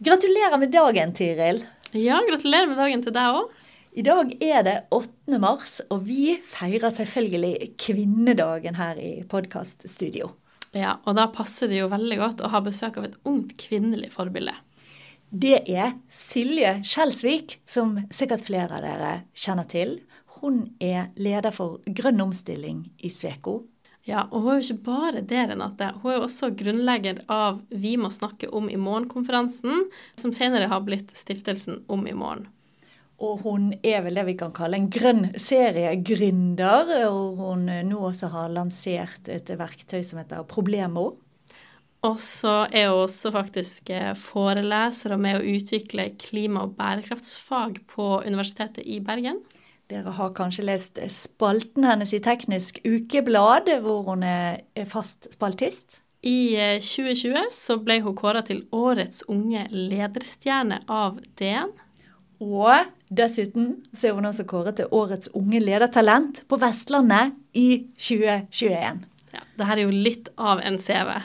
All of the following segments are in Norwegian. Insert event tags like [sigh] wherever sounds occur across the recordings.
Gratulerer med dagen, Tiril. Ja, gratulerer med dagen til deg òg. I dag er det 8. mars, og vi feirer selvfølgelig kvinnedagen her i podkaststudio. Ja, og da passer det jo veldig godt å ha besøk av et ungt kvinnelig forbilde. Det er Silje Skjelsvik, som sikkert flere av dere kjenner til. Hun er leder for grønn omstilling i Sveko. Ja, og hun er jo ikke bare det, Renate. Hun er jo også grunnlegger av Vi må snakke om i morgen-konferansen, som senere har blitt stiftelsen Om i morgen. Og hun er vel det vi kan kalle en grønn seriegründer. Og hun nå også har lansert et verktøy som heter Problemo. Og så er hun også faktisk eh, foreleser og med å utvikle klima- og bærekraftsfag på Universitetet i Bergen. Dere har kanskje lest spalten hennes i Teknisk Ukeblad, hvor hun er fast spaltist? I 2020 eh, så ble hun kåra til årets unge lederstjerne av DN. Og dessuten så er hun også kåret til årets unge ledertalent på Vestlandet i 2021. Ja, Dette er jo litt av en CV.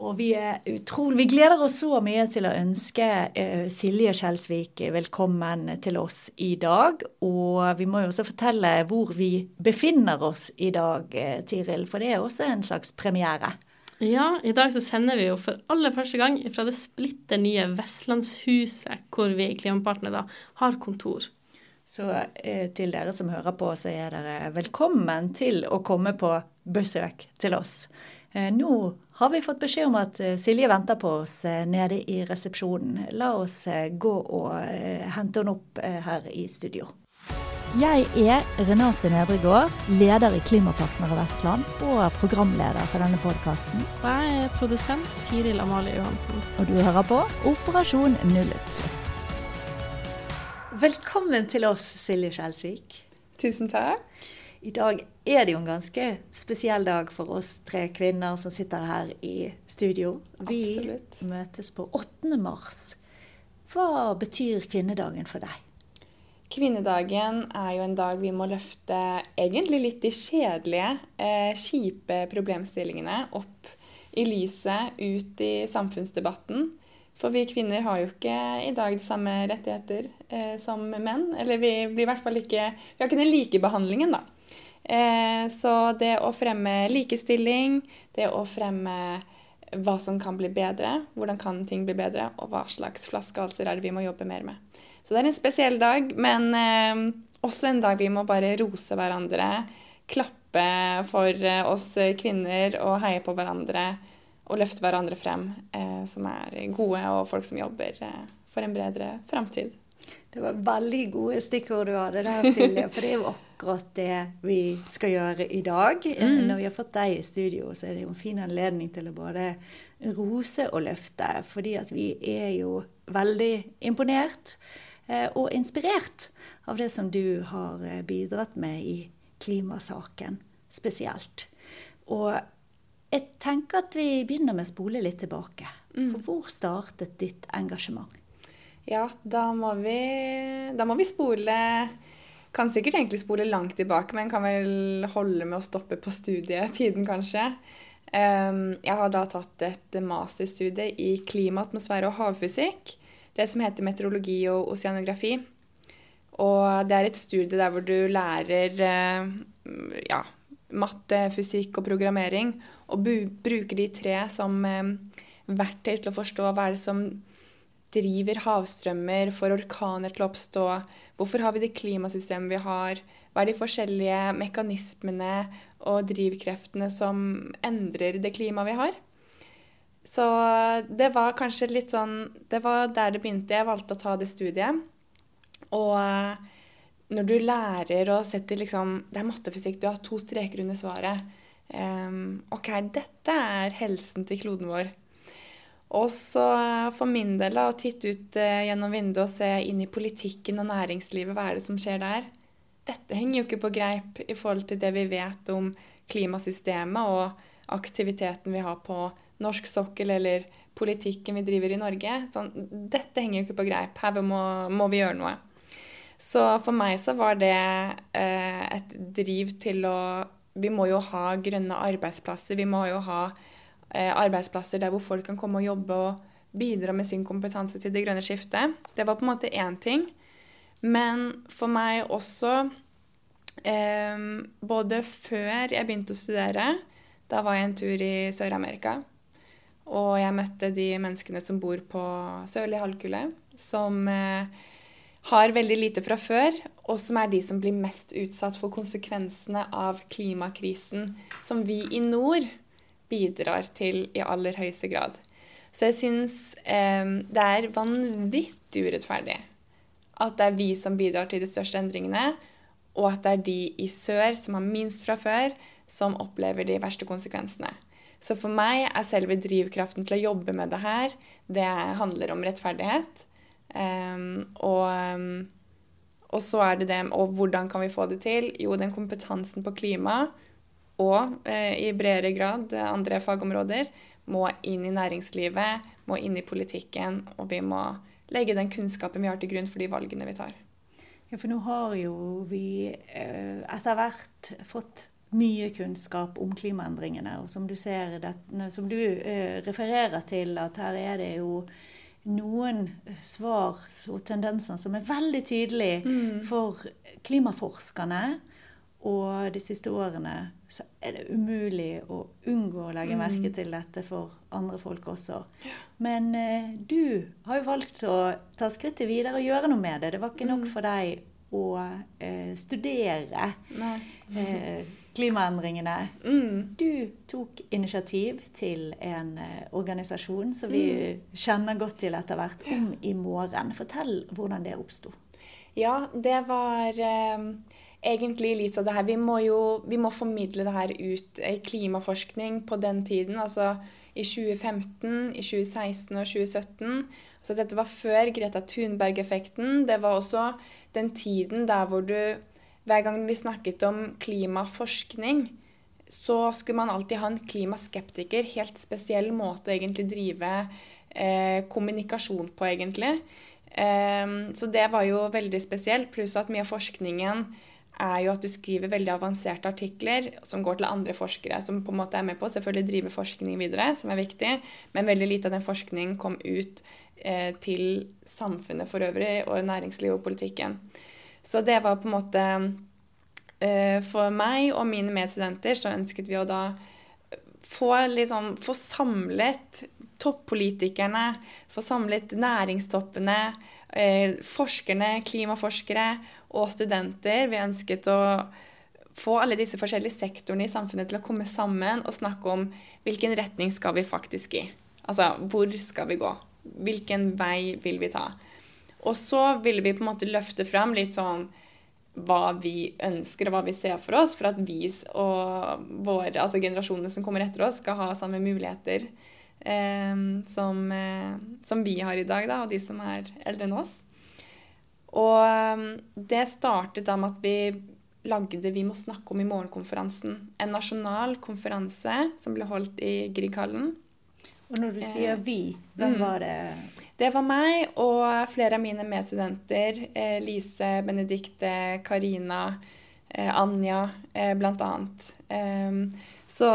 Og vi er utrolig Vi gleder oss så mye til å ønske uh, Silje Skjelsvik velkommen til oss i dag. Og vi må jo også fortelle hvor vi befinner oss i dag, uh, Tiril. For det er også en slags premiere. Ja, i dag så sender vi jo for aller første gang fra det splitter nye Vestlandshuset, hvor vi i Klimapartner da har kontor. Så uh, til dere som hører på, så er dere velkommen til å komme på besøk til oss. Nå har vi fått beskjed om at eh, Silje venter på oss eh, nede i resepsjonen. La oss gå og hente henne opp her i studio. Jeg er Renate Nedregård, leder i Klimapartner Vestland og programleder for denne podkasten. Og jeg er produsent Tiril Amalie Johansen. Og du hører på Operasjon nullutslipp. Velkommen til oss, Silje Skjelsvik. Tusen takk. I dag er det jo en ganske spesiell dag for oss tre kvinner som sitter her i studio. Vi Absolutt. møtes på 8. mars. Hva betyr kvinnedagen for deg? Kvinnedagen er jo en dag vi må løfte egentlig litt de kjedelige, eh, kjipe problemstillingene opp i lyset, ut i samfunnsdebatten. For vi kvinner har jo ikke i dag de samme rettigheter eh, som menn. Eller vi blir i hvert fall ikke Vi har ikke den likebehandlingen, da. Eh, så det å fremme likestilling, det å fremme hva som kan bli bedre, hvordan kan ting bli bedre, og hva slags flaskehalser er det vi må jobbe mer med. Så det er en spesiell dag, men eh, også en dag vi må bare rose hverandre, klappe for eh, oss kvinner og heie på hverandre og løfte hverandre frem, som er gode og folk som jobber for en bredere framtid. Det var veldig gode stikkord du hadde der, Silje. For det er jo akkurat det vi skal gjøre i dag. Mm. Når vi har fått deg i studio, så er det jo en fin anledning til å både rose og løfte. Fordi at vi er jo veldig imponert eh, og inspirert av det som du har eh, bidratt med i klimasaken spesielt. Og jeg tenker at vi begynner med å spole litt tilbake. Mm. For hvor startet ditt engasjement? Ja, da må vi, da må vi spole Kan sikkert egentlig spole langt tilbake, men kan vel holde med å stoppe på studietiden, kanskje. Um, jeg har da tatt et masterstudie i klima, atmosfære og havfysikk. Det som heter meteorologi og oseanografi. Og det er et studie der hvor du lærer uh, ja, matte, fysikk og programmering. Og bruker de tre som um, verktøy til å forstå hva er det som driver havstrømmer, får orkaner til å oppstå? Hvorfor har vi det klimasystemet vi har? Hva er de forskjellige mekanismene og drivkreftene som endrer det klimaet vi har? Så det var kanskje litt sånn Det var der det begynte. Jeg valgte å ta det studiet. Og når du lærer og setter liksom Det er mattefysikk, du har to streker under svaret. Um, OK, dette er helsen til kloden vår. Og så for min del da, å titte ut eh, gjennom vinduet og se inn i politikken og næringslivet, hva er det som skjer der? Dette henger jo ikke på greip i forhold til det vi vet om klimasystemet og aktiviteten vi har på norsk sokkel eller politikken vi driver i Norge. Sånn, dette henger jo ikke på greip. Her må, må, vi gjøre noe. Så for meg så var det eh, et driv til å Vi må jo ha grønne arbeidsplasser. Vi må jo ha Eh, arbeidsplasser der hvor folk kan komme og jobbe og bidra med sin kompetanse til det grønne skiftet. Det var på en måte én ting. Men for meg også eh, Både før jeg begynte å studere, da var jeg en tur i Sør-Amerika. Og jeg møtte de menneskene som bor på sørlig halvkule, som eh, har veldig lite fra før, og som er de som blir mest utsatt for konsekvensene av klimakrisen, som vi i nord bidrar til i aller høyeste grad. Så jeg syns eh, det er vanvittig urettferdig at det er vi som bidrar til de største endringene, og at det er de i sør som har minst fra før, som opplever de verste konsekvensene. Så for meg er selve drivkraften til å jobbe med det her, det handler om rettferdighet. Um, og, um, og, så er det det Og hvordan kan vi få det til? Jo, den kompetansen på klima og eh, i bredere grad andre fagområder må inn i næringslivet, må inn i politikken, og vi må legge den kunnskapen vi har til grunn for de valgene vi tar. Ja, for nå har jo vi eh, etter hvert fått mye kunnskap om klimaendringene. Og som du ser, det, som du eh, refererer til, at her er det jo noen svar og tendenser som er veldig tydelige mm. for klimaforskerne. Og de siste årene så er det umulig å unngå å legge mm. merke til dette for andre folk også. Men eh, du har jo valgt å ta skrittet videre og gjøre noe med det. Det var ikke nok mm. for deg å eh, studere eh, klimaendringene. Mm. Du tok initiativ til en eh, organisasjon som vi mm. kjenner godt til etter hvert, Om i morgen. Fortell hvordan det oppsto. Ja, det var eh, egentlig litt sånn det her Vi må jo vi må formidle det her ut i klimaforskning på den tiden. Altså i 2015, i 2016 og 2017. Så dette var før Greta Thunberg-effekten. Det var også den tiden der hvor du hver gang vi snakket om klimaforskning, så skulle man alltid ha en klimaskeptiker. Helt spesiell måte å egentlig drive eh, kommunikasjon på, egentlig. Eh, så det var jo veldig spesielt. Pluss at mye av forskningen er jo at du skriver veldig avanserte artikler som går til andre forskere, som på en måte er med på selvfølgelig drive forskning videre, som er viktig, men veldig lite av den forskningen kom ut eh, til samfunnet for øvrig, og næringslivet og politikken. Så det var på en måte eh, For meg og mine medstudenter så ønsket vi å da få, liksom, få samlet toppolitikerne, få samlet næringstoppene, eh, forskerne, klimaforskere og studenter. Vi ønsket å få alle disse forskjellige sektorene i samfunnet til å komme sammen og snakke om hvilken retning skal vi faktisk i. Altså hvor skal vi gå? Hvilken vei vil vi ta? Og så ville vi på en måte løfte fram litt sånn hva vi ønsker og hva vi ser for oss, for at vi og våre, altså generasjonene som kommer etter oss, skal ha samme muligheter eh, som, eh, som, vi har i dag, da, og de som er eldre enn oss. Og eh, det startet da med at vi lagde Vi må snakke om i morgenkonferansen. En nasjonal konferanse som ble holdt i Grieghallen. Og når du sier eh, vi, hvem mm. var det? Det var meg og flere av mine medstudenter. Eh, Lise, Benedikte, Karina, eh, Anja eh, bl.a. Eh, så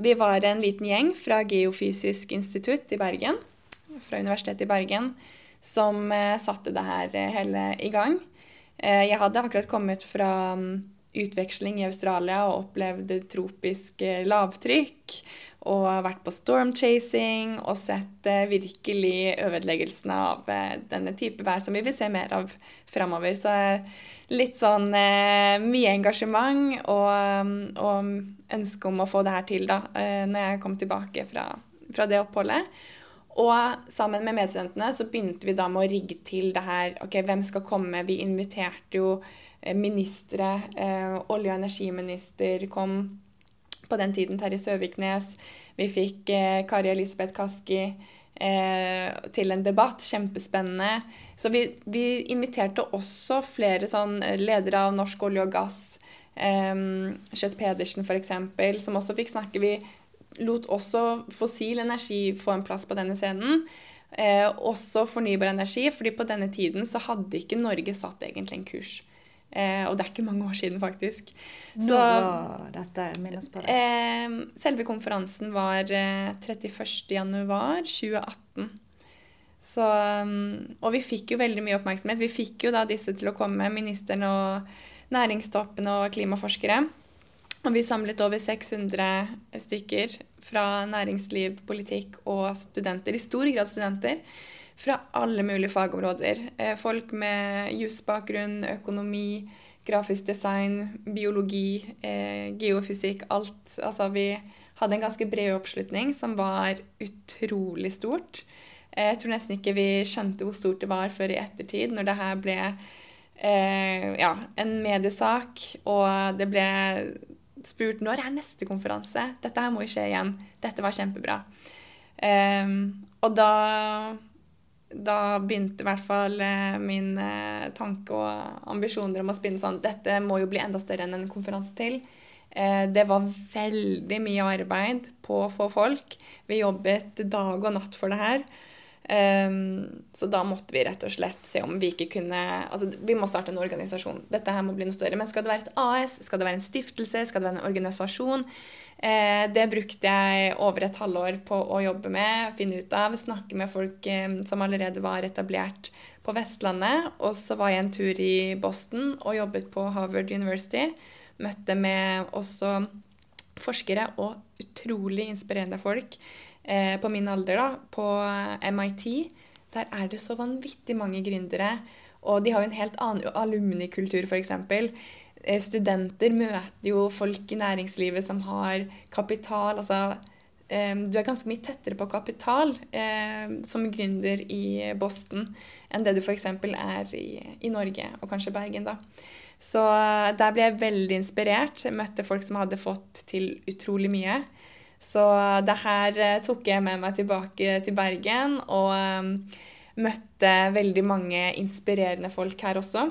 vi var en liten gjeng fra Geofysisk institutt i Bergen, fra Universitetet i Bergen, som eh, satte det her eh, hele i gang. Eh, jeg hadde akkurat kommet fra um, utveksling i Australia og opplevd tropisk lavtrykk og vært på stormchasing og sett virkelig ødeleggelsene av denne type vær som vi vil se mer av framover. Så litt sånn mye engasjement og, og, ønske om å få det her til da, når jeg kom tilbake fra, fra, det oppholdet. Og sammen med medstudentene så begynte vi da med å rigge til det her. Ok, hvem skal komme? Vi inviterte jo eh, ministre. olje- og energiminister kom på den tiden Terje Søviknes. Vi fikk eh, Kari Elisabeth Kaski eh, til en debatt. Kjempespennende. Så vi, vi inviterte også flere sånn eh, ledere av norsk olje og gass. Eh, Kjøtt Pedersen f.eks., som også fikk snakke. Vi lot også fossil energi få en plass på denne scenen. Eh, også fornybar energi, fordi på denne tiden så hadde ikke Norge satt egentlig en kurs. Eh, og det er ikke mange år siden, faktisk. Nå så, var dette? Minnes på det. Eh, selve konferansen var eh, 31.1.2018. Så, um, og vi fikk jo veldig mye oppmerksomhet. Vi fikk jo da disse til å komme, ministeren og næringstoppene og klimaforskere. Og vi samlet over 600 stykker fra næringsliv, politikk og studenter, i stor grad studenter, fra alle mulige fagområder. Eh, folk med jusbakgrunn, økonomi, grafisk design, biologi, eh, geofysikk, alt. Altså vi hadde en ganske bred oppslutning som var utrolig stort. Eh, jeg tror nesten ikke vi skjønte hvor stort det var før i ettertid, når det her ble eh, ja, en mediesak, og det ble spurt når er neste konferanse. Dette her må jo skje igjen. Dette var kjempebra. Um, og da da begynte i hvert fall eh, min eh, tanke og ambisjoner om å spinne sånn Dette må jo bli enda større enn en konferanse til. Eh, det var veldig mye arbeid på å få folk. Vi jobbet dag og natt for det her. Um, så da måtte vi rett og slett se om vi ikke kunne Altså, vi må starte en organisasjon. Dette her må bli noe større. Men skal det være et AS? Skal det være en stiftelse? Skal det være en organisasjon? Eh, det brukte jeg over et halvår på å jobbe med, finne ut av, snakke med folk eh, som allerede var etablert på Vestlandet. Og så var jeg en tur i Boston og jobbet på Harvard University. Møtte med også forskere og utrolig inspirerende folk eh, på min alder, da, på MIT, der er det så vanvittig mange gründere. Og de har jo en helt annen alumnikultur, f.eks. Eh, studenter møter jo folk i næringslivet som har kapital. altså eh, du er ganske mye tettere på kapital eh, som gründer i Boston enn det du f.eks. er i, i, Norge, og kanskje Bergen. da. Så eh, der ble jeg veldig inspirert. Jeg møtte folk som hadde fått til utrolig mye. Så det her eh, tok jeg med meg tilbake til Bergen, og um, møtte veldig mange inspirerende folk her også.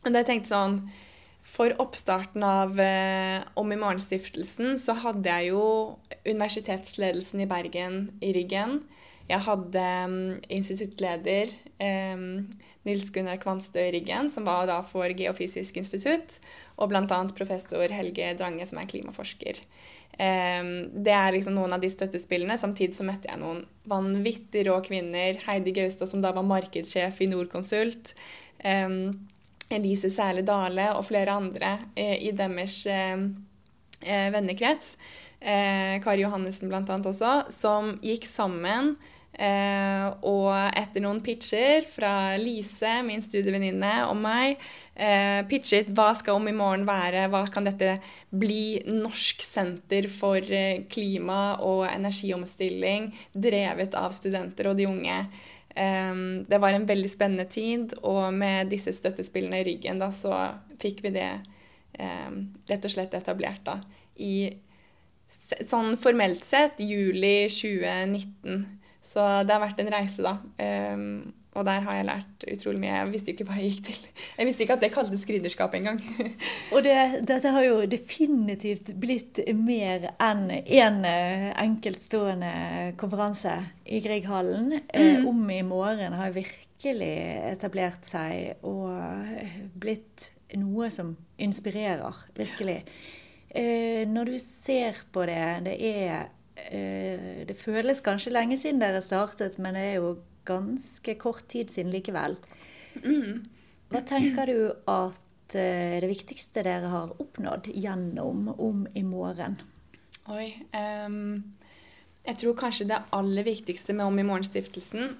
Og da jeg tenkte sånn For oppstarten av uh, Om i morgen-stiftelsen så hadde jeg jo universitetsledelsen i Bergen i ryggen. Jeg hadde um, instituttleder um, Nils Gunnar Kvanstø i ryggen, som var da for Geofysisk institutt, og bl.a. professor Helge Drange, som er klimaforsker. Det er liksom noen av de støttespillene. Samtidig så møtte jeg noen vanvittig rå kvinner. Heidi Gaustad, som da var markedssjef i Norconsult. Elise Sæle Dale og flere andre eh, i deres eh, vennekrets. Eh, Kari Johannessen annet også, som gikk sammen Eh, og etter noen pitcher fra Lise, min studievenninne, og meg, eh, pitchet hva skal Om i morgen være, hva kan dette bli? Norsk senter for eh, klima og energiomstilling, drevet av studenter og de unge. Eh, det var en veldig spennende tid, og med disse støttespillene i ryggen da, så fikk vi det eh, rett og slett etablert da, i sånn formelt sett juli 2019. Så det har vært en reise, da. Um, og der har jeg lært utrolig mye. Jeg visste jo ikke hva jeg gikk til. Jeg visste ikke at det kaltes gründerskap engang. [laughs] og det, dette har jo definitivt blitt mer enn én en eh, enkeltstående konferanse i Grieghallen. Eh, mm. Om i morgen har virkelig etablert seg og blitt noe som inspirerer, virkelig. Eh, når du ser på det, det er det føles kanskje lenge siden dere startet, men det er jo ganske kort tid siden likevel. Mm. Hva tenker du at eh, det viktigste dere har oppnådd gjennom Om i morgen? Oi. Um, jeg tror kanskje det aller viktigste med Om i morgen-stiftelsen,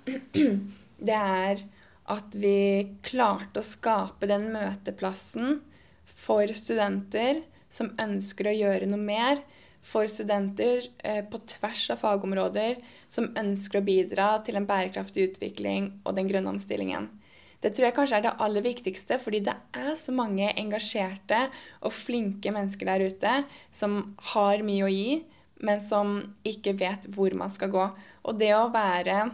[clears throat] det er at vi klarte å skape den møteplassen for studenter som ønsker å gjøre noe mer for studenter eh, på tvers av fagområder som ønsker å bidra til en bærekraftig utvikling og den grønne omstillingen. Det tror jeg kanskje er det aller viktigste, fordi det er så mange engasjerte og flinke mennesker der ute som har mye å gi, men som ikke vet hvor man skal gå. Og det å være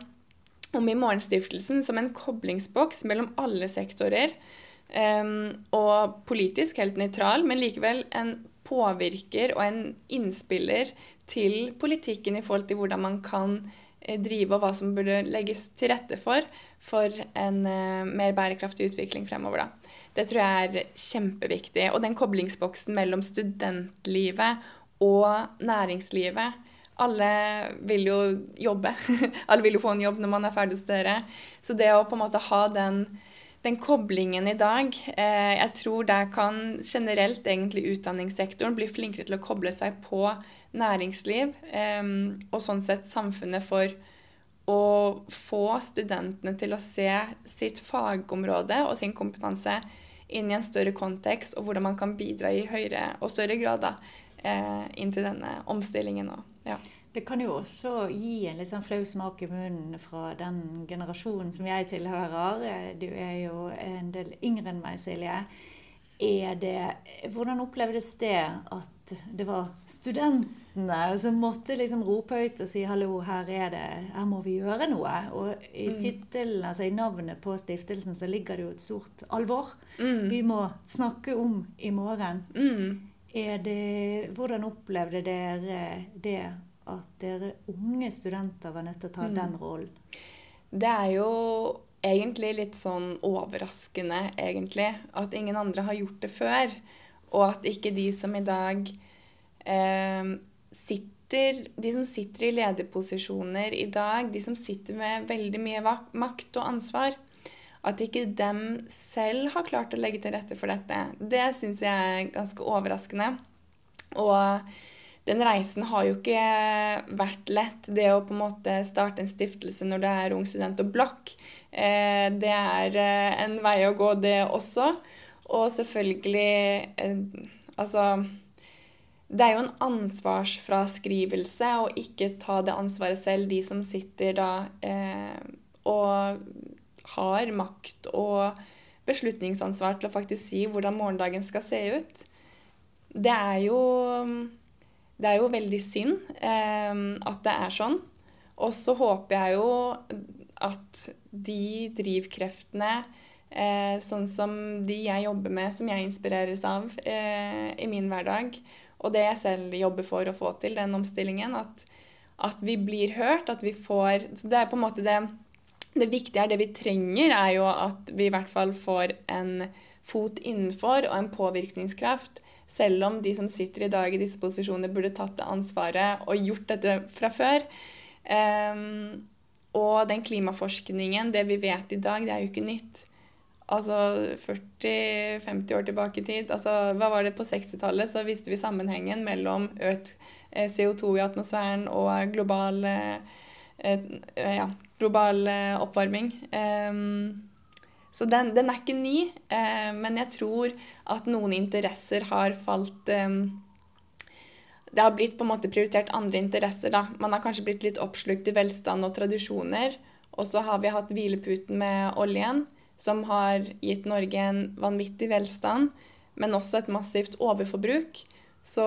om i Morgenstiftelsen som en koblingsboks mellom alle sektorer, um, og politisk helt nøytral, men likevel en påvirker og en innspiller til politikken i forhold til hvordan man kan eh, drive, og hva som burde legges til rette for for en uh, mer bærekraftig utvikling fremover. Da. Det tror jeg er kjempeviktig. Og den koblingsboksen mellom studentlivet og næringslivet Alle vil jo jobbe. [laughs] alle vil jo få en jobb når man er ferdig å studere. Så det å på en måte ha den, den koblingen i dag eh, Jeg tror der kan generelt egentlig utdanningssektoren bli flinkere til å koble seg på næringsliv, eh, og sånn sett samfunnet for å få studentene til å se sitt fagområde og sin kompetanse inn i en større kontekst, og hvordan man kan bidra i høyere og større grad da, eh, inn til denne omstillingen. Også. ja. Det kan jo også gi en litt sånn flau smak i munnen fra den generasjonen som jeg tilhører. Du er jo en del yngre enn meg, Silje. Det, hvordan opplevdes det at det var studentene som måtte liksom rope høyt og si 'hallo, her er det, her må vi gjøre noe'? Og i mm. altså i navnet på stiftelsen, så ligger det jo et stort alvor. Mm. Vi må snakke om i morgen. Mm. Det, hvordan opplevde dere det at dere unge studenter var nødt til å ta mm. den rollen? Det er jo egentlig litt sånn overraskende, egentlig, at ingen andre har gjort det før. Og at ikke de som i dag eh, sitter De som sitter i lederposisjoner i dag, de som sitter med veldig mye makt og ansvar, at ikke dem selv har klart å legge til rette for dette, det syns jeg er ganske overraskende. Og den reisen har jo ikke vært lett. Det å på en måte starte en stiftelse når det er ung student og blokk, eh, det er eh, en vei å gå, det også. Og selvfølgelig eh, Altså det er jo en ansvarsfraskrivelse å ikke ta det ansvaret selv, de som sitter da og har makt og beslutningsansvar til å faktisk si hvordan morgendagen skal se ut. Det er jo det er jo veldig synd eh, at det er sånn. Og så håper jeg jo at de drivkreftene, eh, sånn som de jeg jobber med, som jeg inspireres av eh, i min hverdag, og det jeg selv jobber for å få til, den omstillingen, at, at vi blir hørt, at vi får Det er på en måte det Det viktige er det vi trenger, er jo at vi i hvert fall får en fot innenfor og en påvirkningskraft selv om de som sitter i dag i disse posisjonene, burde tatt det ansvaret og gjort dette fra før. Um, og den klimaforskningen, det vi vet i dag, det er jo ikke nytt. Altså 40-50 år tilbake i tid. Altså, hva var det På 60-tallet så visste vi sammenhengen mellom økt eh, CO2 i atmosfæren og global, eh, ja, global oppvarming. Um, så den, den er ikke ny, eh, men jeg tror at noen interesser har falt eh, Det har blitt på en måte prioritert andre interesser. da. Man har kanskje blitt litt oppslukt i velstand og tradisjoner. Og så har vi hatt hvileputen med oljen, som har gitt Norge en vanvittig velstand, men også et massivt overforbruk. Så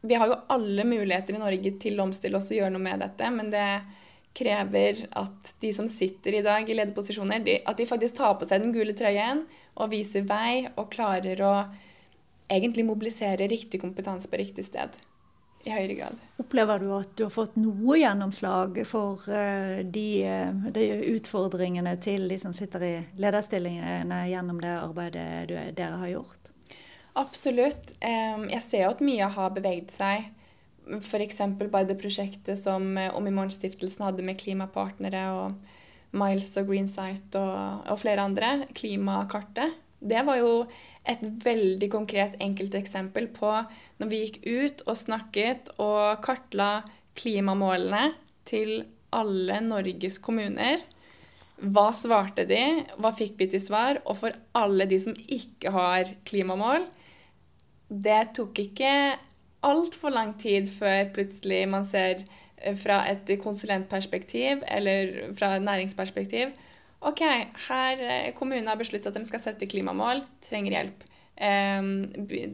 vi har jo alle muligheter i Norge til å omstille oss og gjøre noe med dette, men det krever at de som sitter i dag i lederposisjoner, de, at de faktisk tar på seg den gule trøyen og viser vei og klarer å egentlig mobilisere riktig kompetanse på riktig sted i høyere grad. Opplever du at du har fått noe gjennomslag for uh, de, uh, de, utfordringene til de som sitter i lederstillingene gjennom det arbeidet du, dere har gjort? Absolutt. Jeg ser jo at mye har beveget seg f.eks. bare det prosjektet som eh, Om i morgen-stiftelsen hadde med klimapartnere og Miles og Greensight og, og flere andre, klimakartet, det var jo et veldig konkret enkelteksempel på når vi gikk ut og snakket og kartla klimamålene til alle Norges kommuner. Hva svarte de? Hva fikk vi til svar? Og for alle de som ikke har klimamål Det tok ikke altfor lang tid før plutselig man ser eh, fra et konsulentperspektiv eller fra et næringsperspektiv OK, her eh, kommunen har besluttet at de skal sette klimamål, trenger hjelp. Um,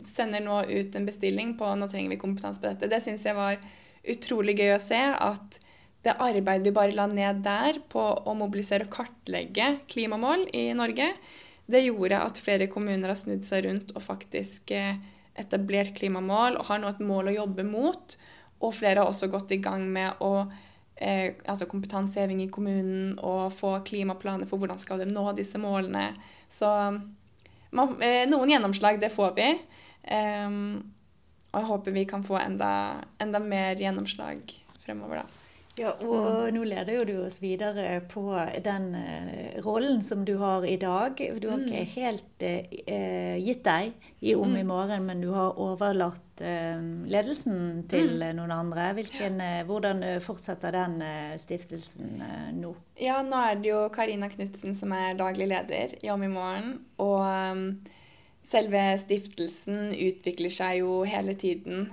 sender nå ut en bestilling på nå trenger vi kompetanse på dette. Det syns jeg var utrolig gøy å se. At det arbeidet vi bare la ned der på å mobilisere og kartlegge klimamål i Norge, det gjorde at flere kommuner har snudd seg rundt og faktisk eh, etablert klimamål og har nå et mål å jobbe mot. Og flere har også gått i gang med å eh, altså kompetanseheving i kommunen og få klimaplaner for hvordan skal de nå disse målene. Så man, eh, noen gjennomslag, det får vi. Um, og jeg håper vi kan få enda, enda mer gjennomslag fremover, da. Ja, og nå leder jo du oss videre på den uh, rollen som du har i dag. Du har ikke mm. helt uh, gitt deg i Om i mm. morgen, men du har overlatt uh, ledelsen til mm. noen andre. Hvilken, hvordan fortsetter den stiftelsen nå? Ja, nå er det jo Karina Knutsen som er daglig leder i Om i morgen. Og um, selve stiftelsen utvikler seg jo hele tiden.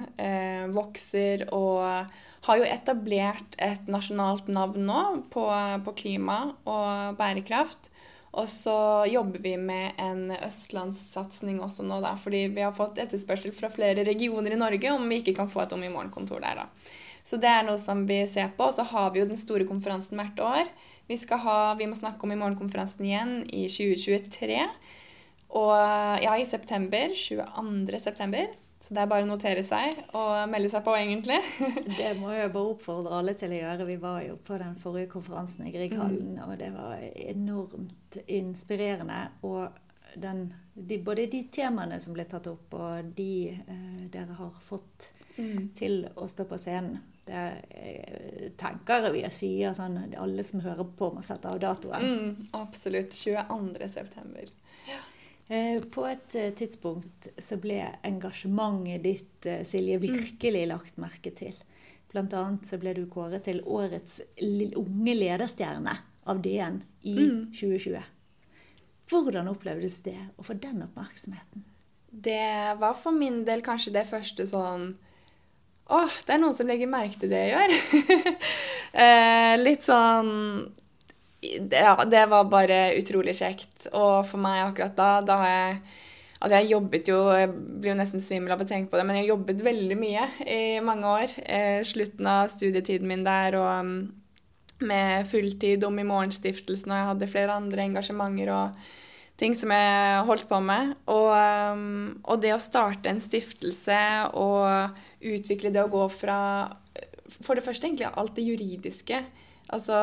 vokser og har jo etablert et nasjonalt navn nå på, på klima og bærekraft. Og så jobber vi med en østlandssatsing også nå, da, fordi vi har fått etterspørsel fra flere regioner i Norge om vi ikke kan få et Om i morgen-kontor der, da. Så det er noe som vi ser på. Og så har vi jo den store konferansen hvert år. Vi, skal ha, vi må snakke om i morgen-konferansen igjen i 2023. Og ja, i september. 22. september. Så det er bare å notere seg og melde seg på, egentlig. [laughs] det må jeg bare oppfordre alle til å gjøre. Vi var jo på den forrige konferansen i Grieghallen, mm. og det var enormt inspirerende. Og den, de, både de temaene som ble tatt opp, og de eh, dere har fått mm. til å stå på scenen. Det er tenker jeg sier sånn Alle som hører på, må sette av datoen. Mm, absolutt. 22.9. Eh, på et eh, tidspunkt så ble engasjementet ditt, eh, Silje, mm. virkelig lagt merke til. Blant annet så ble du kåret til årets unge lederstjerne av DN i mm. 2020. Hvordan opplevdes det å få den oppmerksomheten? Det var for min del kanskje det første sånn Åh, det er noen som legger merke til det jeg gjør. [laughs] litt sånn ja, det var bare utrolig kjekt. Og for meg akkurat da, da har jeg Altså, jeg jobbet jo Jeg blir jo nesten svimmel av å tenke på det, men jeg jobbet veldig mye i mange år. Eh, slutten av studietiden min der og um, med fulltid om i Morgenstiftelsen, og jeg hadde flere andre engasjementer og ting som jeg holdt på med. Og, um, og det å starte en stiftelse og utvikle det å gå fra For det første egentlig alt det juridiske Altså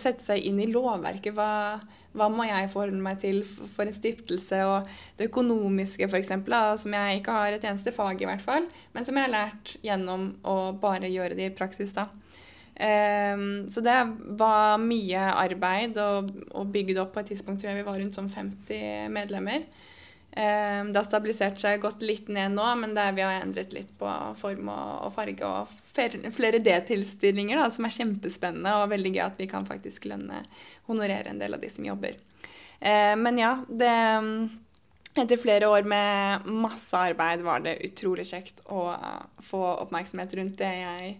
sette seg inn i lovverket. Hva, hva må jeg forholde meg til for en stiftelse? Og det økonomiske, f.eks., som jeg ikke har et eneste fag i, hvert fall, men som jeg har lært gjennom å bare gjøre det i praksis. da. Um, så det var mye arbeid og, og bygd opp. På et tidspunkt tror jeg vi var rundt sånn 50 medlemmer. Um, det har stabilisert seg gått litt ned nå, men der vi har endret litt på form og, farge og flere D-tilstillinger, som er kjempespennende og veldig gøy at vi kan faktisk lønne, honorere en del av de som jobber. Eh, men ja, det Etter flere år med masse arbeid var det utrolig kjekt å få oppmerksomhet rundt det jeg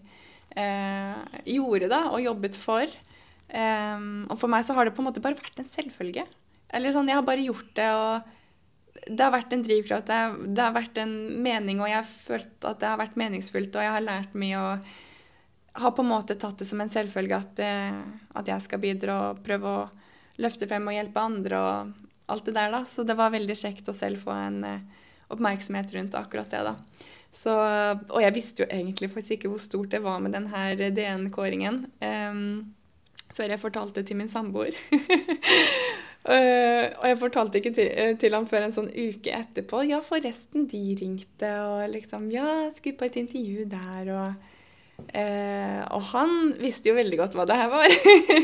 eh, gjorde da, og jobbet for. Um, og for meg så har det på en måte bare vært en selvfølge. Eller sånn, Jeg har bare gjort det. og det har vært en drivkraft, det, det, har vært en mening, og jeg har følt at det har vært meningsfullt, og jeg har lært mye og har på en måte tatt det som en selvfølge at, eh, at jeg skal bidra og prøve å løfte frem og hjelpe andre og alt det der, da. Så det var veldig kjekt å selv få en uh, oppmerksomhet rundt akkurat det, da. Så, og jeg visste jo egentlig faktisk ikke hvor stort det var med denne DN-kåringen um, før jeg fortalte det til min samboer. [laughs] Uh, og jeg fortalte ikke til, uh, til, ham før en sånn uke etterpå. Ja, forresten, de ringte, og liksom Ja, jeg skulle på et intervju der, og uh, Og han visste jo veldig godt hva det her var.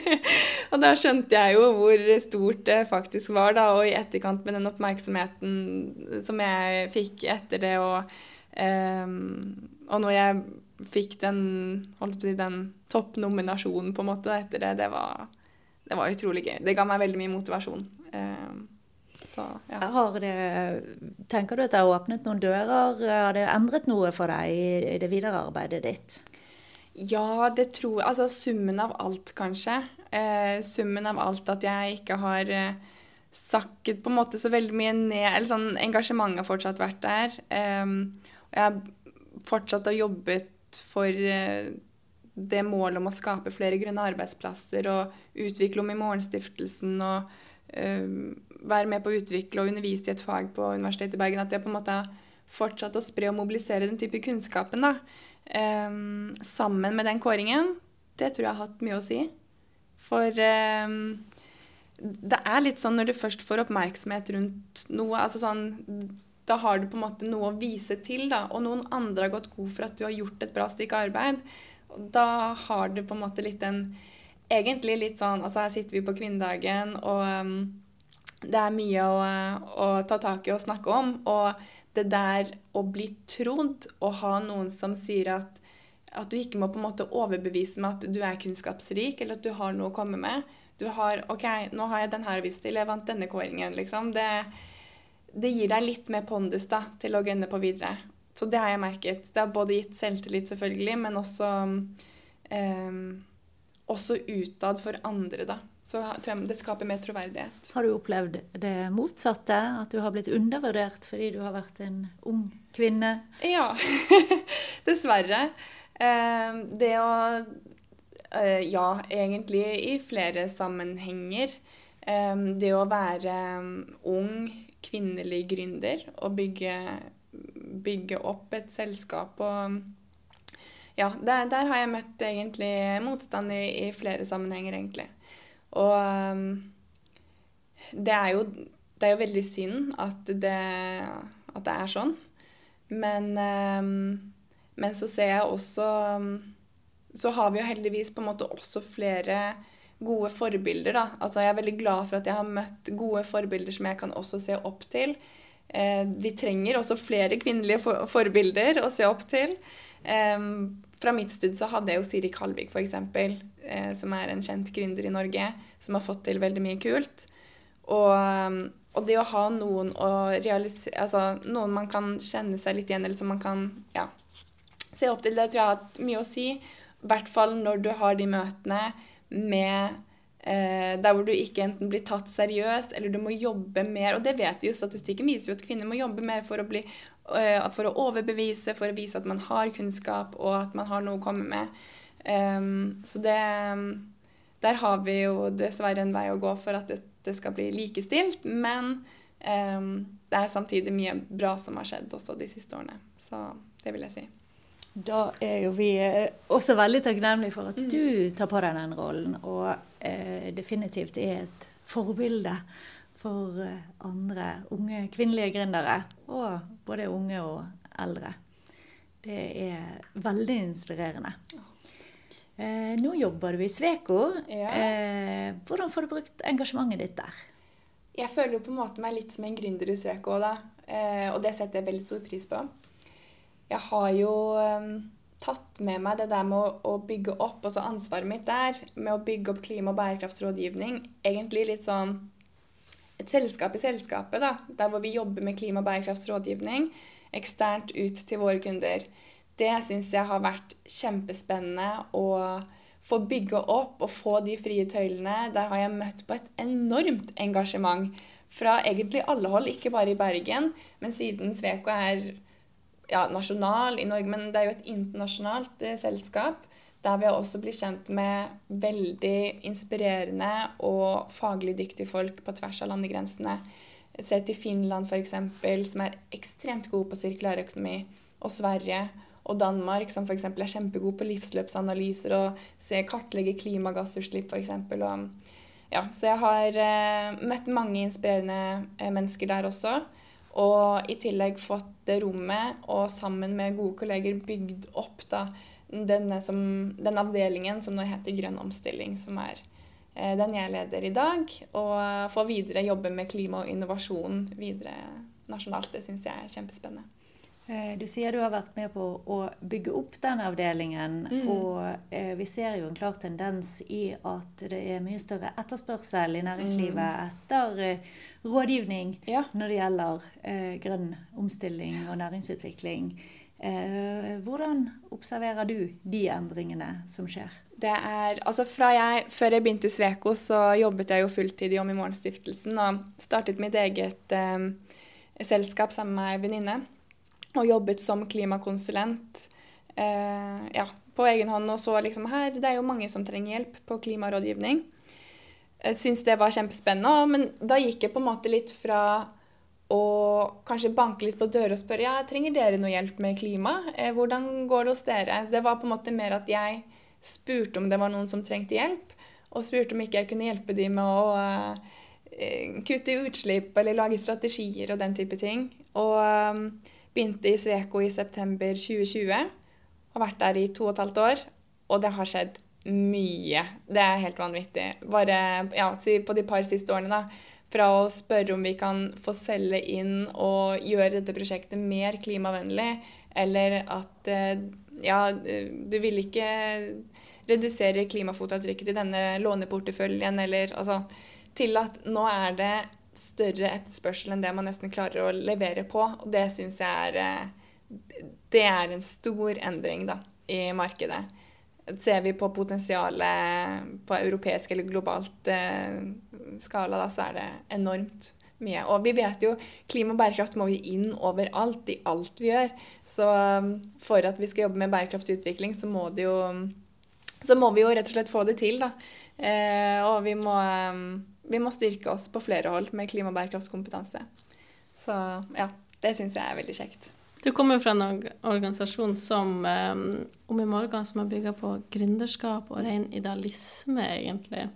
[laughs] og da skjønte jeg jo hvor stort det faktisk var, da, og i etterkant med den oppmerksomheten som jeg fikk etter det, og, og når jeg fikk den, holdt på å si, den toppnominasjonen på en måte etter det, det var det var utrolig gøy. Det ga meg veldig mye motivasjon. Ehm, så, ja. det, tenker du at det har åpnet noen dører? Har det endret noe for deg i, det videre arbeidet ditt? Ja, det tror jeg. Altså summen av alt, kanskje. Eh, summen av alt at jeg ikke har eh, sakket på en måte så veldig mye ned Eller sånn engasjementet har fortsatt vært der. Eh, og jeg har fortsatt å jobbet for eh, det målet om å skape flere grønne arbeidsplasser og utvikle om i Morgenstiftelsen og uh, være med på å utvikle og undervise i et fag på Universitetet i Bergen, at det på en måte har fortsatt å spre og mobilisere den type kunnskapen da, um, sammen med den kåringen, det tror jeg har hatt mye å si. For um, det er litt sånn når du først får oppmerksomhet rundt noe altså sånn, Da har du på en måte noe å vise til, da, og noen andre har gått god for at du har gjort et bra stykke arbeid. Da har du på en måte litt en Egentlig litt sånn Altså, her sitter vi på kvinnedagen, og um, det er mye å, å, ta tak i og snakke om. Og det der å bli trodd og ha noen som sier at, at du ikke må på en måte overbevise med at du er kunnskapsrik, eller at du har noe å komme med. Du har OK, nå har jeg den her å vise til. Jeg vant denne kåringen, liksom. Det, det gir deg litt mer pondus da, til å gønne på videre. Så det har jeg merket. Det har både gitt selvtillit, selvfølgelig, men også, um, også utad for andre, da. Så det skaper mer troverdighet. Har du opplevd det motsatte? At du har blitt undervurdert fordi du har vært en ung kvinne? Ja, [laughs] dessverre. Um, det å uh, Ja, egentlig i flere sammenhenger. Um, det å være um, ung kvinnelig gründer og bygge bygge opp et selskap og Ja, der, der har jeg møtt egentlig motstand i, i flere sammenhenger, egentlig. Og det er jo det er jo veldig synd at det, at det er sånn. Men, men, så ser jeg også Så har vi jo heldigvis på en måte også flere gode forbilder, da. Altså jeg er veldig glad for at jeg har møtt gode forbilder som jeg kan også se opp til. Eh, vi trenger også flere kvinnelige for forbilder å se opp til. fra mitt stud så hadde jeg jo Siri Kalvik, f.eks., eh, som er en kjent gründer i Norge, som har fått til veldig mye kult. Og, og det å ha noen å Altså noen man kan kjenne seg litt igjen, eller som man kan ja, se opp til, det tror jeg har hatt mye å si. I hvert fall når du har de møtene med der hvor du ikke enten blir tatt seriøst, eller du må jobbe mer. Og det vet jo, statistikken viser jo at kvinner må jobbe mer for å, bli, eh, for å overbevise, for å vise at man har kunnskap, og at man har noe å komme med. Um, så det Der har vi jo dessverre en vei å gå for at det, skal bli likestilt. Men um, det er samtidig mye bra som har skjedd også de siste årene. Så det vil jeg si. Da er jo vi eh, også veldig takknemlige for at mm. du tar på deg den rollen. Og eh, definitivt er et forbilde for eh, andre unge kvinnelige gründere. Og både unge og eldre. Det er veldig inspirerende. Eh, nå jobber du i Sveko. Ja. Eh, hvordan får du brukt engasjementet ditt der? Jeg føler jo på en måte meg litt som en gründer i Sveko, da. Eh, og det setter jeg veldig stor pris på. Jeg har jo tatt med meg det der med å, å, bygge opp, også ansvaret mitt der, med å bygge opp klima- og bærekraftsrådgivning, egentlig litt sånn et selskap i selskapet, da, der hvor vi jobber med klima- og bærekraftsrådgivning eksternt ut til våre kunder. Det syns jeg har vært kjempespennende å få bygge opp og få de frie tøylene. Der har jeg møtt på et enormt engasjement fra egentlig alle hold, ikke bare i Bergen, men siden Sveko er ja, nasjonal i Norge, men det er jo et internasjonalt eh, selskap. Der vi også blitt kjent med veldig inspirerende og faglig dyktige folk på tvers av landegrensene. Se til Finland f.eks., som er ekstremt god på sirkulærøkonomi, og Sverige og Danmark, som f.eks. er kjempegod på livsløpsanalyser og se, kartlegge klimagassutslipp f.eks. Ja, så jeg har eh, møtt mange inspirerende eh, mennesker der også. Og i tillegg fått det rommet, og sammen med gode kolleger bygd opp da, som, den avdelingen som nå heter Grønn omstilling, som er eh, den jeg leder i dag. Og få videre jobbe med klima og innovasjon videre nasjonalt. Det syns jeg er kjempespennende. Eh, du sier du har vært med på å bygge opp den avdelingen. Mm. Og eh, vi ser jo en klar tendens i at det er mye større etterspørsel i næringslivet mm. etter eh, rådgivning ja. når det gjelder grønn omstilling og næringsutvikling. Hvordan observerer du de endringene som skjer? Det er, altså jeg, Før jeg begynte i Sveko, så jobbet jeg jo fulltid i Om i morgen-stiftelsen og startet mitt eget eh, selskap sammen med ei venninne og jobbet som klimakonsulent eh, ja, på egen hånd og så liksom her Det er jo mange som trenger hjelp på klimarådgivning. Jeg syns det var kjempespennende, men da gikk jeg på en måte litt fra å kanskje banke litt på dører og spørre ja, trenger dere noe hjelp med klima. Eh, hvordan går det hos dere? Det var på en måte mer at jeg spurte om det var noen som trengte hjelp, og spurte om ikke jeg kunne hjelpe dem med å eh, kutte utslipp eller lage strategier og den type ting. Og Begynte i Sveko i september 2020. Har vært der i to og et halvt år. og det har skjedd mye. Det er helt vanvittig. Bare ja, på de par siste årene, da. Fra å spørre om vi kan få selge inn og gjøre dette prosjektet mer klimavennlig, eller at eh, ja, du vil ikke redusere klimafotavtrykket til denne låneporteføljen, eller altså Til at nå er det større etterspørsel enn det man nesten klarer å levere på. Og det syns jeg er eh, Det er en stor endring da, i markedet. Ser vi på potensialet på europeisk eller globalt eh, skala, da, så er det enormt mye. Og vi vet jo klima og bærekraft må vi inn overalt, i alt vi gjør. Så um, for at vi skal jobbe med bærekraftig utvikling, så må, jo, så må vi jo rett og slett få det til, da. Eh, og vi må, vi må styrke oss på flere hold med klima- og bærekraftskompetanse. Så ja, det syns jeg er veldig kjekt. Du kommer fra en organisasjon som um, Om i morgen som er bygga på gründerskap og ren idealisme, egentlig.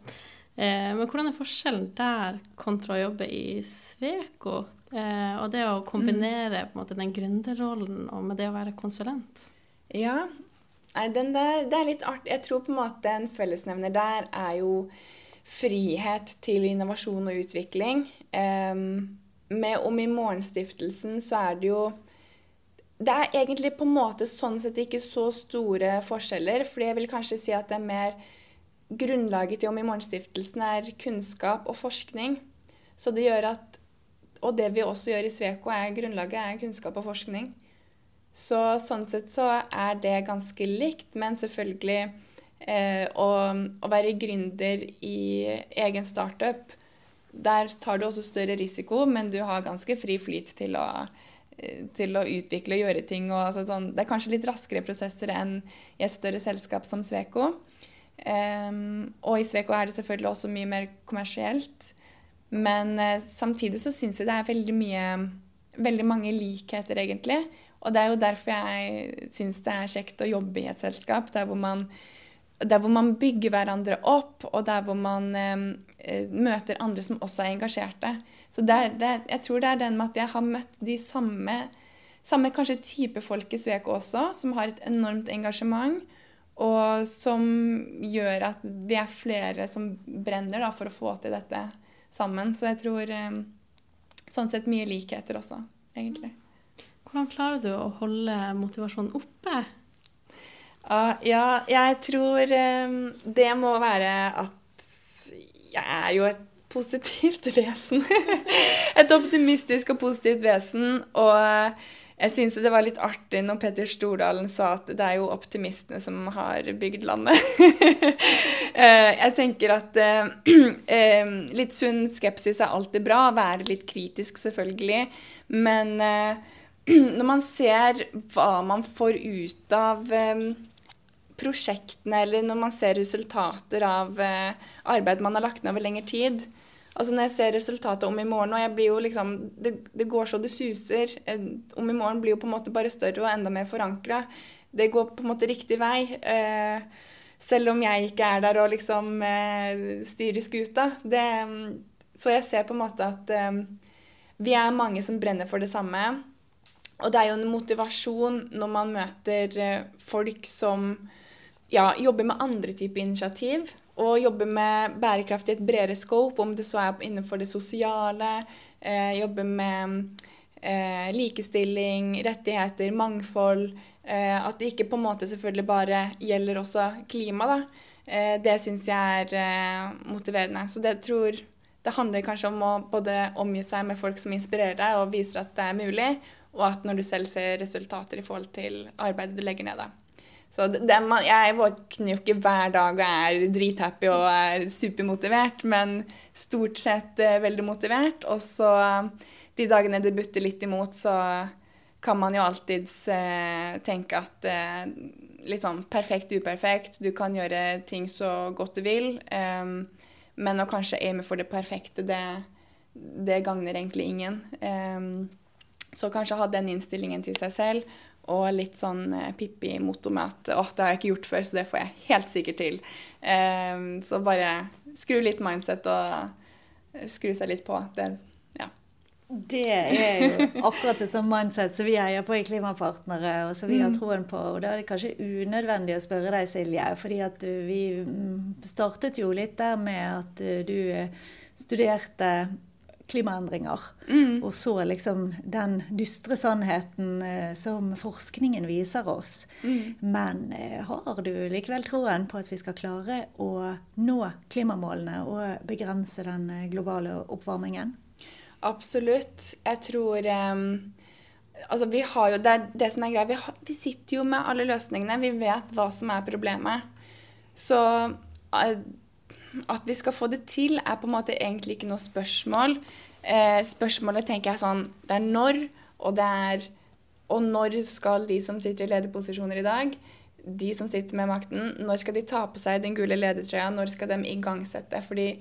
Eh, men hvordan er forskjellen der kontra å jobbe i Sveko? Eh, og det å kombinere mm. måte, den gründerrollen og med det å være konsulent? Ja, Nei, den der, det er litt artig. Jeg tror på en måte en fellesnevner der er jo frihet til innovasjon og utvikling. Med Om i morgenstiftelsen så er det jo det er egentlig på en måte sånn sett ikke så store forskjeller. For jeg vil kanskje si at det er mer grunnlaget til Om i morgenstiftelsen er kunnskap og forskning. Så det gjør at Og det vi også gjør i Sveko, er grunnlaget er kunnskap og forskning. Så sånn sett så er det ganske likt, men selvfølgelig eh, å, å, være gründer i egen startup, der tar du også større risiko, men du har ganske fri flyt til å Eh, til å utvikle og gjøre ting. Og, altså, sånn, det er kanskje litt raskere prosesser enn i et større selskap som Sveko. Um, og i Sveko er det selvfølgelig også mye mer kommersielt. Men uh, samtidig så syns jeg det er veldig mye Veldig mange likheter, egentlig. Og det er jo derfor jeg syns det er kjekt å jobbe i et selskap der hvor man, der hvor man bygger hverandre opp, og der hvor man eh, møter andre som også er engasjerte. Så det er, det, jeg tror det er den med at jeg har møtt de samme, samme kanskje type folk i Sveko også, som har et enormt engasjement. Og som gjør at vi er flere som brenner da, for å få til dette sammen. Så jeg tror eh, sånn sett mye likheter også, egentlig. Hvordan klarer du å holde motivasjonen oppe? Uh, ja, jeg tror um, det må være at jeg er jo et positivt [laughs] vesen. Et optimistisk og positivt vesen. Og jeg syns det var litt artig når Petter Stordalen sa at det er jo optimistene som har bygd landet. [laughs] Eh, jeg tenker at eh, [clears throat] eh, litt sunn skepsis er alltid bra. Være litt kritisk, selvfølgelig. Men [clears throat] når man ser hva man får ut av prosjektene, eller når man ser resultater av arbeid man har lagt ned over lengre tid, Altså Når jeg ser resultatet om i morgen, og jeg blir jo liksom det, det, går så det suser. Om i morgen blir jo på en måte bare større og enda mer forankra. Det går på en måte riktig vei. Eh, selv om jeg ikke er der og liksom eh, styrer skuta. Det, så jeg ser på en måte at eh, vi er mange som brenner for det samme. Og det er jo en motivasjon når man møter eh, folk som ja, jobbe med andre typer initiativ og jobbe med bærekraft i et bredere scope, om det så er innenfor det sosiale, eh, jobbe med eh, likestilling, rettigheter, mangfold. Eh, at det ikke på en måte selvfølgelig bare gjelder også klima. da. Eh, det syns jeg er eh, motiverende. Så det tror det handler kanskje om å både omgi seg med folk som inspirerer deg og viser at det er mulig, og at når du selv ser resultater i forhold til arbeidet du legger ned. da. Så det, man, jeg våkner jo ikke hver dag og er drithappy og er supermotivert, men stort sett eh, veldig motivert. Og så de dagene det butter litt imot, så kan man jo alltids eh, tenke at eh, Litt sånn perfekt, uperfekt. Du kan gjøre ting så godt du vil. Um, men å kanskje aime for det perfekte, det, det gagner egentlig ingen. Um, så kanskje ha den innstillingen til seg selv og litt sånn eh, Pippi-motto med at 'Å, det har jeg ikke gjort før, så det får jeg helt sikkert til. Um, så bare skru litt mindset og skru seg litt på. Det, ja. Det er jo akkurat et sånt mindset som vi heier på i Klimapartnere, og som vi har mm. troen på. Og da er det kanskje unødvendig å spørre deg, Silje, fordi at vi mm, startet jo litt der med at du studerte klimaendringer. Mm. Og så liksom den dystre sannheten eh, som forskningen viser oss. Mm. Men eh, har du likevel troen på at vi skal klare å nå klimamålene og begrense den eh, globale oppvarmingen? Absolutt. Jeg tror um, Altså, vi har jo Det er det som er greia. Vi, vi, sitter jo med alle løsningene. Vi vet hva som er problemet. Så uh, at vi skal få det til, er på en måte egentlig ikke noe spørsmål. Eh, spørsmålet tenker jeg sånn Det er når, og det er Og når skal de som sitter i lederposisjoner i dag, de som sitter med makten, når skal de ta på seg den gule ledertrøya? Når skal de igangsette? Fordi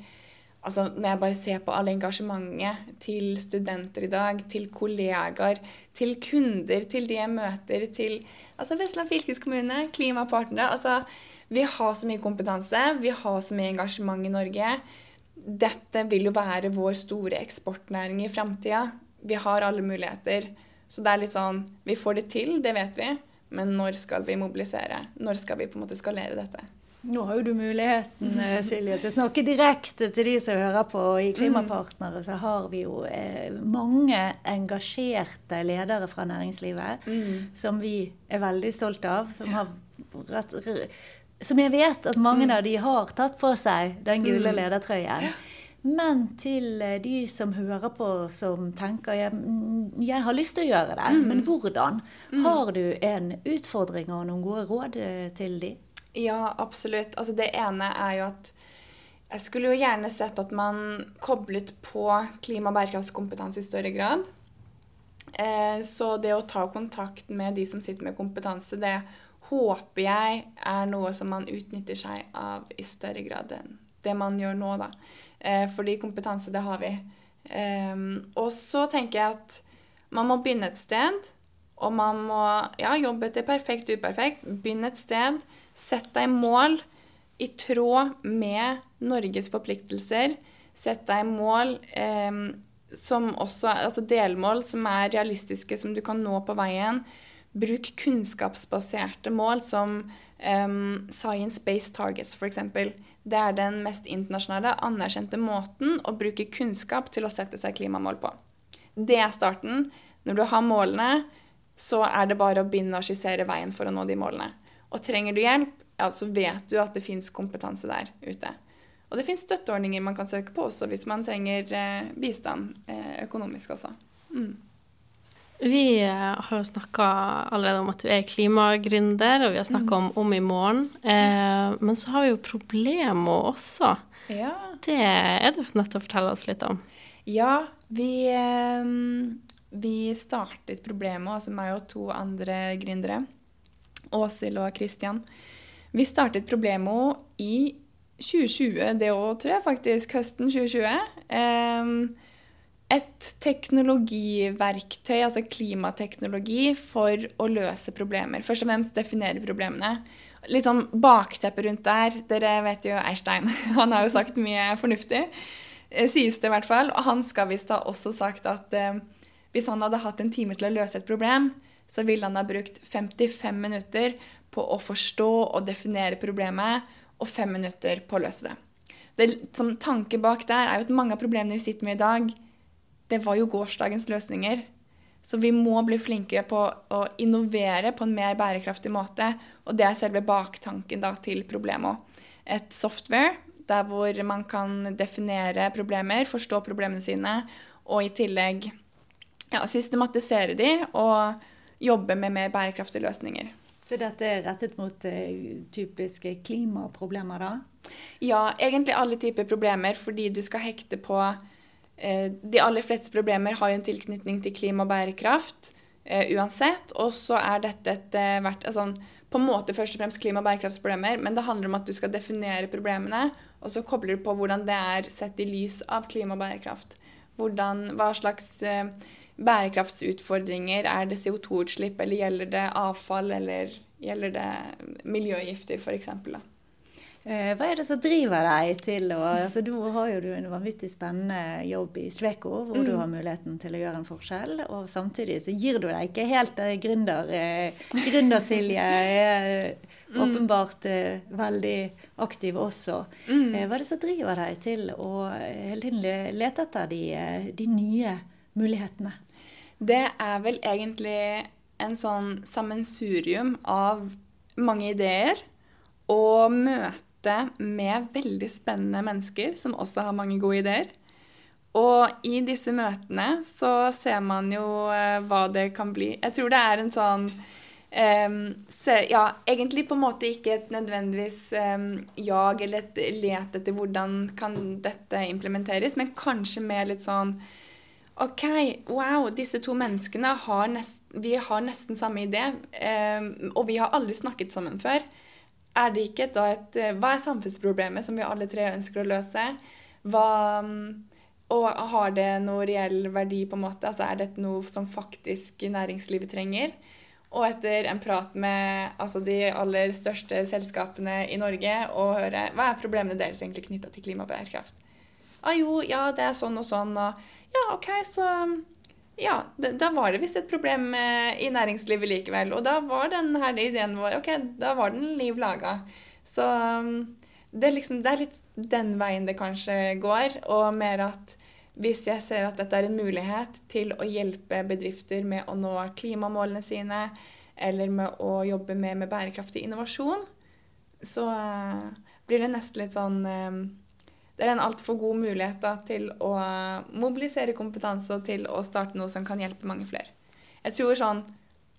altså, når jeg bare ser på alle engasjementet til studenter i dag, til kollegaer, til kunder, til de jeg møter, til altså Vestland fylkeskommune, klimapartnere altså vi har så mye kompetanse, vi har så mye engasjement i Norge. Dette vil jo være vår store eksportnæring i framtida. Vi har alle muligheter. Så det er litt sånn Vi får det til, det vet vi. Men når skal vi mobilisere? Når skal vi på en måte skalere dette? Nå har jo du muligheten eh, Silje, til å snakke direkte til de som hører på. I Klimapartnere så har vi jo eh, mange engasjerte ledere fra næringslivet mm. som vi er veldig stolte av. Som har rett, som jeg vet at mange mm. av de har tatt på seg den gule mm. ledertrøyen. Men til eh, de som hører på, som tenker jeg, mm, jeg har lyst til å gjøre det, men hvordan? Har du en utfordring og noen gode råd eh, til de? Ja, absolutt. Altså, det ene er jo at jeg skulle jo gjerne sett at man koblet på klima- og bærekraftskompetanse i større grad. Eh, så det å ta kontakt med de som sitter med kompetanse, det håper jeg er noe som man utnytter seg av i større grad enn det man gjør nå, da. Eh, fordi kompetanse, det har vi. Eh, og så tenker jeg at man må begynne et sted. Og man må ja, jobbe til perfekt uperfekt. Begynne et sted. Sett deg mål i tråd med Norges forpliktelser. Sett deg mål eh, som også Altså delmål som er realistiske, som du kan nå på veien. Bruk kunnskapsbaserte mål som um, Science-Based Targets, f.eks. Det er den mest internasjonale, anerkjente måten å bruke kunnskap til å sette seg klimamål på. Det er starten. Når du har målene, så er det bare å begynne å skissere veien for å nå de målene. Og trenger du hjelp, ja, så vet du at det fins kompetanse der ute. Og det fins støtteordninger man kan søke på også hvis man trenger eh, bistand eh, økonomisk også. Mm. Vi eh, har jo snakka allerede om at du er klimagründer, og vi har snakka om Om i morgen. Eh, men så har vi jo problemer også. Ja. Det er du nødt til å fortelle oss litt om. Ja, vi, eh, vi startet problemet, altså meg og to andre gründere, Åshild og Kristian. Vi startet Problemo i 2020, det òg, tror jeg faktisk. Høsten 2020. Eh, et teknologiverktøy, altså klimateknologi, for å løse problemer. Først og fremst definere problemene. Litt sånn bakteppe rundt der. Dere vet jo Eistein. [laughs] Han har jo sagt mye fornuftig. Eh, sies det i hvert fall. Og han skal visst ha også sagt at eh, hvis han hadde hatt en time til å løse et problem, så ville han ha brukt 55 minutter på å forstå og definere problemet, og fem minutter på å løse det. Det som tanke bak der er jo at mange av problemene vi sitter med i dag, det var jo gårsdagens løsninger. Så vi må bli flinkere på å innovere på en mer bærekraftig måte. Og det er selve baktanken da, til problemet. Et software der hvor man kan definere problemer, forstå problemene sine, og i tillegg ja, systematisere de og jobbe med mer bærekraftige løsninger. Så dette er rettet mot eh, typiske klimaproblemer, da? Ja, egentlig alle typer problemer, fordi du skal hekte på de aller fleste problemer har jo en tilknytning til klima og bærekraft uh, uansett. Og så er dette et, hvert altså, på en måte først og fremst klima- og bærekraftsproblemer, men det handler om at du skal definere problemene, og så kobler du på hvordan det er sett i lys av klima og bærekraft. Hvordan, hva slags bærekraftsutfordringer er det CO2-utslipp, eller gjelder det avfall, eller gjelder det miljøgifter, f.eks. Eh, hva er det som driver deg til å altså Du har jo en vanvittig spennende jobb i Sveko, hvor mm. du har muligheten til å gjøre en forskjell. Og samtidig så gir du deg ikke helt det gründer. Eh, Gründer-Silje er mm. åpenbart veldig aktiv også. Mm. Hva er det som driver deg til å hele tiden lete etter de, de nye mulighetene? Det er vel egentlig en sånn sammensurium av mange ideer og møte med veldig spennende mennesker som også har mange gode ideer. Og i disse møtene så ser man jo eh, hva det kan bli. Jeg tror det er en sånn um, se, Ja, egentlig på en måte ikke et nødvendigvis um, jag eller et let etter hvordan kan dette implementeres, men kanskje mer litt sånn OK, wow, disse to menneskene har, nest, har nesten samme idé, um, og vi har aldri snakket sammen før er det ikke da et eh, Hva er samfunnsproblemet som vi alle tre ønsker å løse? Hva, og har det noe reell verdi, på en måte? Altså Er dette noe som faktisk næringslivet trenger? Og etter en prat med altså, de aller største selskapene i Norge og høre hva er problemene deres egentlig knytta til klimabærekraft? Ah, jo, ja, det er sånn og sånn. Og ja, OK, så ja, da var det visst et problem i næringslivet likevel. Og da var den her ideen vår Ok, da var den liv laga. Så um, det er, liksom, det er litt den veien det kanskje går, og mer at hvis jeg ser at dette er en mulighet til å hjelpe bedrifter med å nå klimamålene sine, eller med å jobbe mer med bærekraftig innovasjon, så uh, blir det nesten litt sånn um, det er en altfor god mulighet da, til å mobilisere kompetanse og til å starte noe som kan hjelpe mange flere. Jeg tror sånn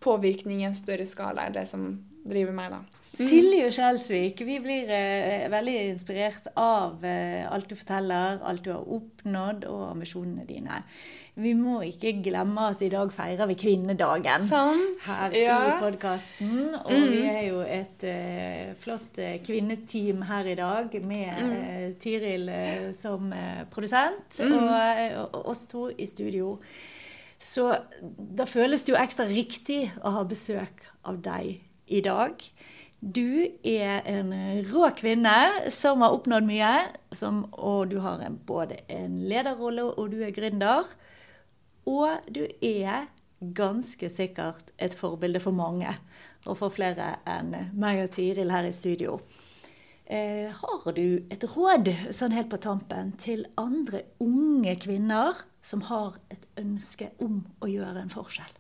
påvirkning i en større skala er det som driver meg, da. Mm. Silje Skjelsvik, vi blir eh, veldig inspirert av eh, alt du forteller, alt du har oppnådd og ambisjonene dine. Vi må ikke glemme at i dag feirer vi kvinnedagen Sant. her ja. i podkasten. Og mm. vi er jo et eh, flott uh, kvinneteam her i dag med mm. uh, Tiril som produsent mm. og, og, oss to i studio. Så da føles det jo ekstra riktig å ha besøk av deg i dag. Du er en rå kvinne som har oppnådd mye, som, og du har en, både en lederrolle og du er gründer. Og du er ganske sikkert et forbilde for mange, og for flere enn meg og Tiril her i studio. Eh, har du et råd sånn helt på tampen til andre unge kvinner som har et ønske om å gjøre en forskjell?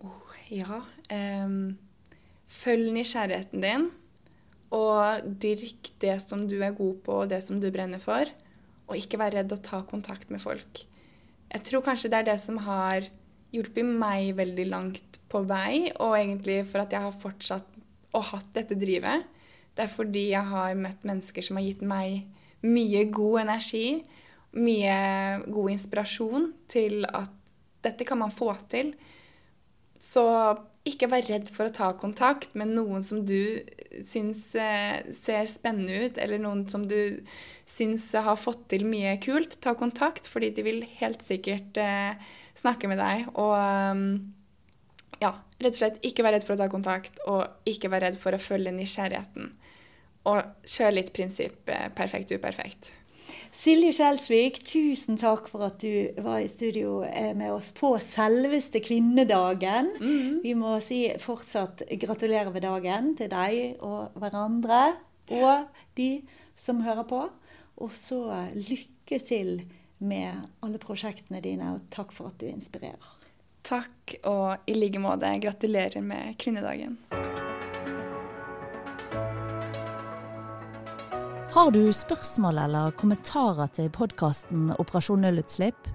Oh, ja. Um, følg nysgjerrigheten din, og dyrk det som du er god på, og det som du brenner for. Og ikke vær redd å ta kontakt med folk. Jeg tror kanskje det er det som har hjulpet meg veldig langt på vei, og egentlig for at jeg har fortsatt og hatt dette drivet. Det er fordi jeg har møtt mennesker som har gitt meg mye god energi, mye god inspirasjon til at dette kan man få til. Så ikke vær redd for å ta kontakt med noen som du syns eh, ser spennende ut, eller noen som du syns har fått til mye kult. Ta kontakt, fordi de vil helt sikkert eh, snakke med deg. Og um, ja, rett og slett ikke vær redd for å ta kontakt, og ikke vær redd for å følge nysgjerrigheten. Og kjør litt prinsipp eh, perfekt uperfekt. Silje Skjelsvik, tusen takk for at du var i studio eh, med oss på selveste kvinnedagen. Mm. Vi må si fortsatt gratulerer med dagen til deg og hverandre og de som hører på. Og så lykke til med alle prosjektene dine, og takk for at du inspirerer. Takk, og i like måte gratulerer med kvinnedagen. Har du spørsmål eller kommentarer til podkasten Operasjon nullutslipp?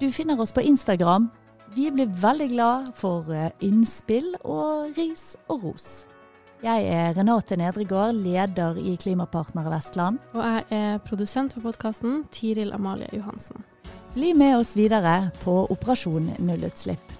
Du finner oss på Instagram. Vi blir veldig glad for eh, innspill og ris og ros. Jeg er Renate Nedregård, leder i Klimapartnere Vestland. Og jeg er produsent for podkasten, Tiril Amalie Johansen. Bli med oss videre på Operasjon nullutslipp.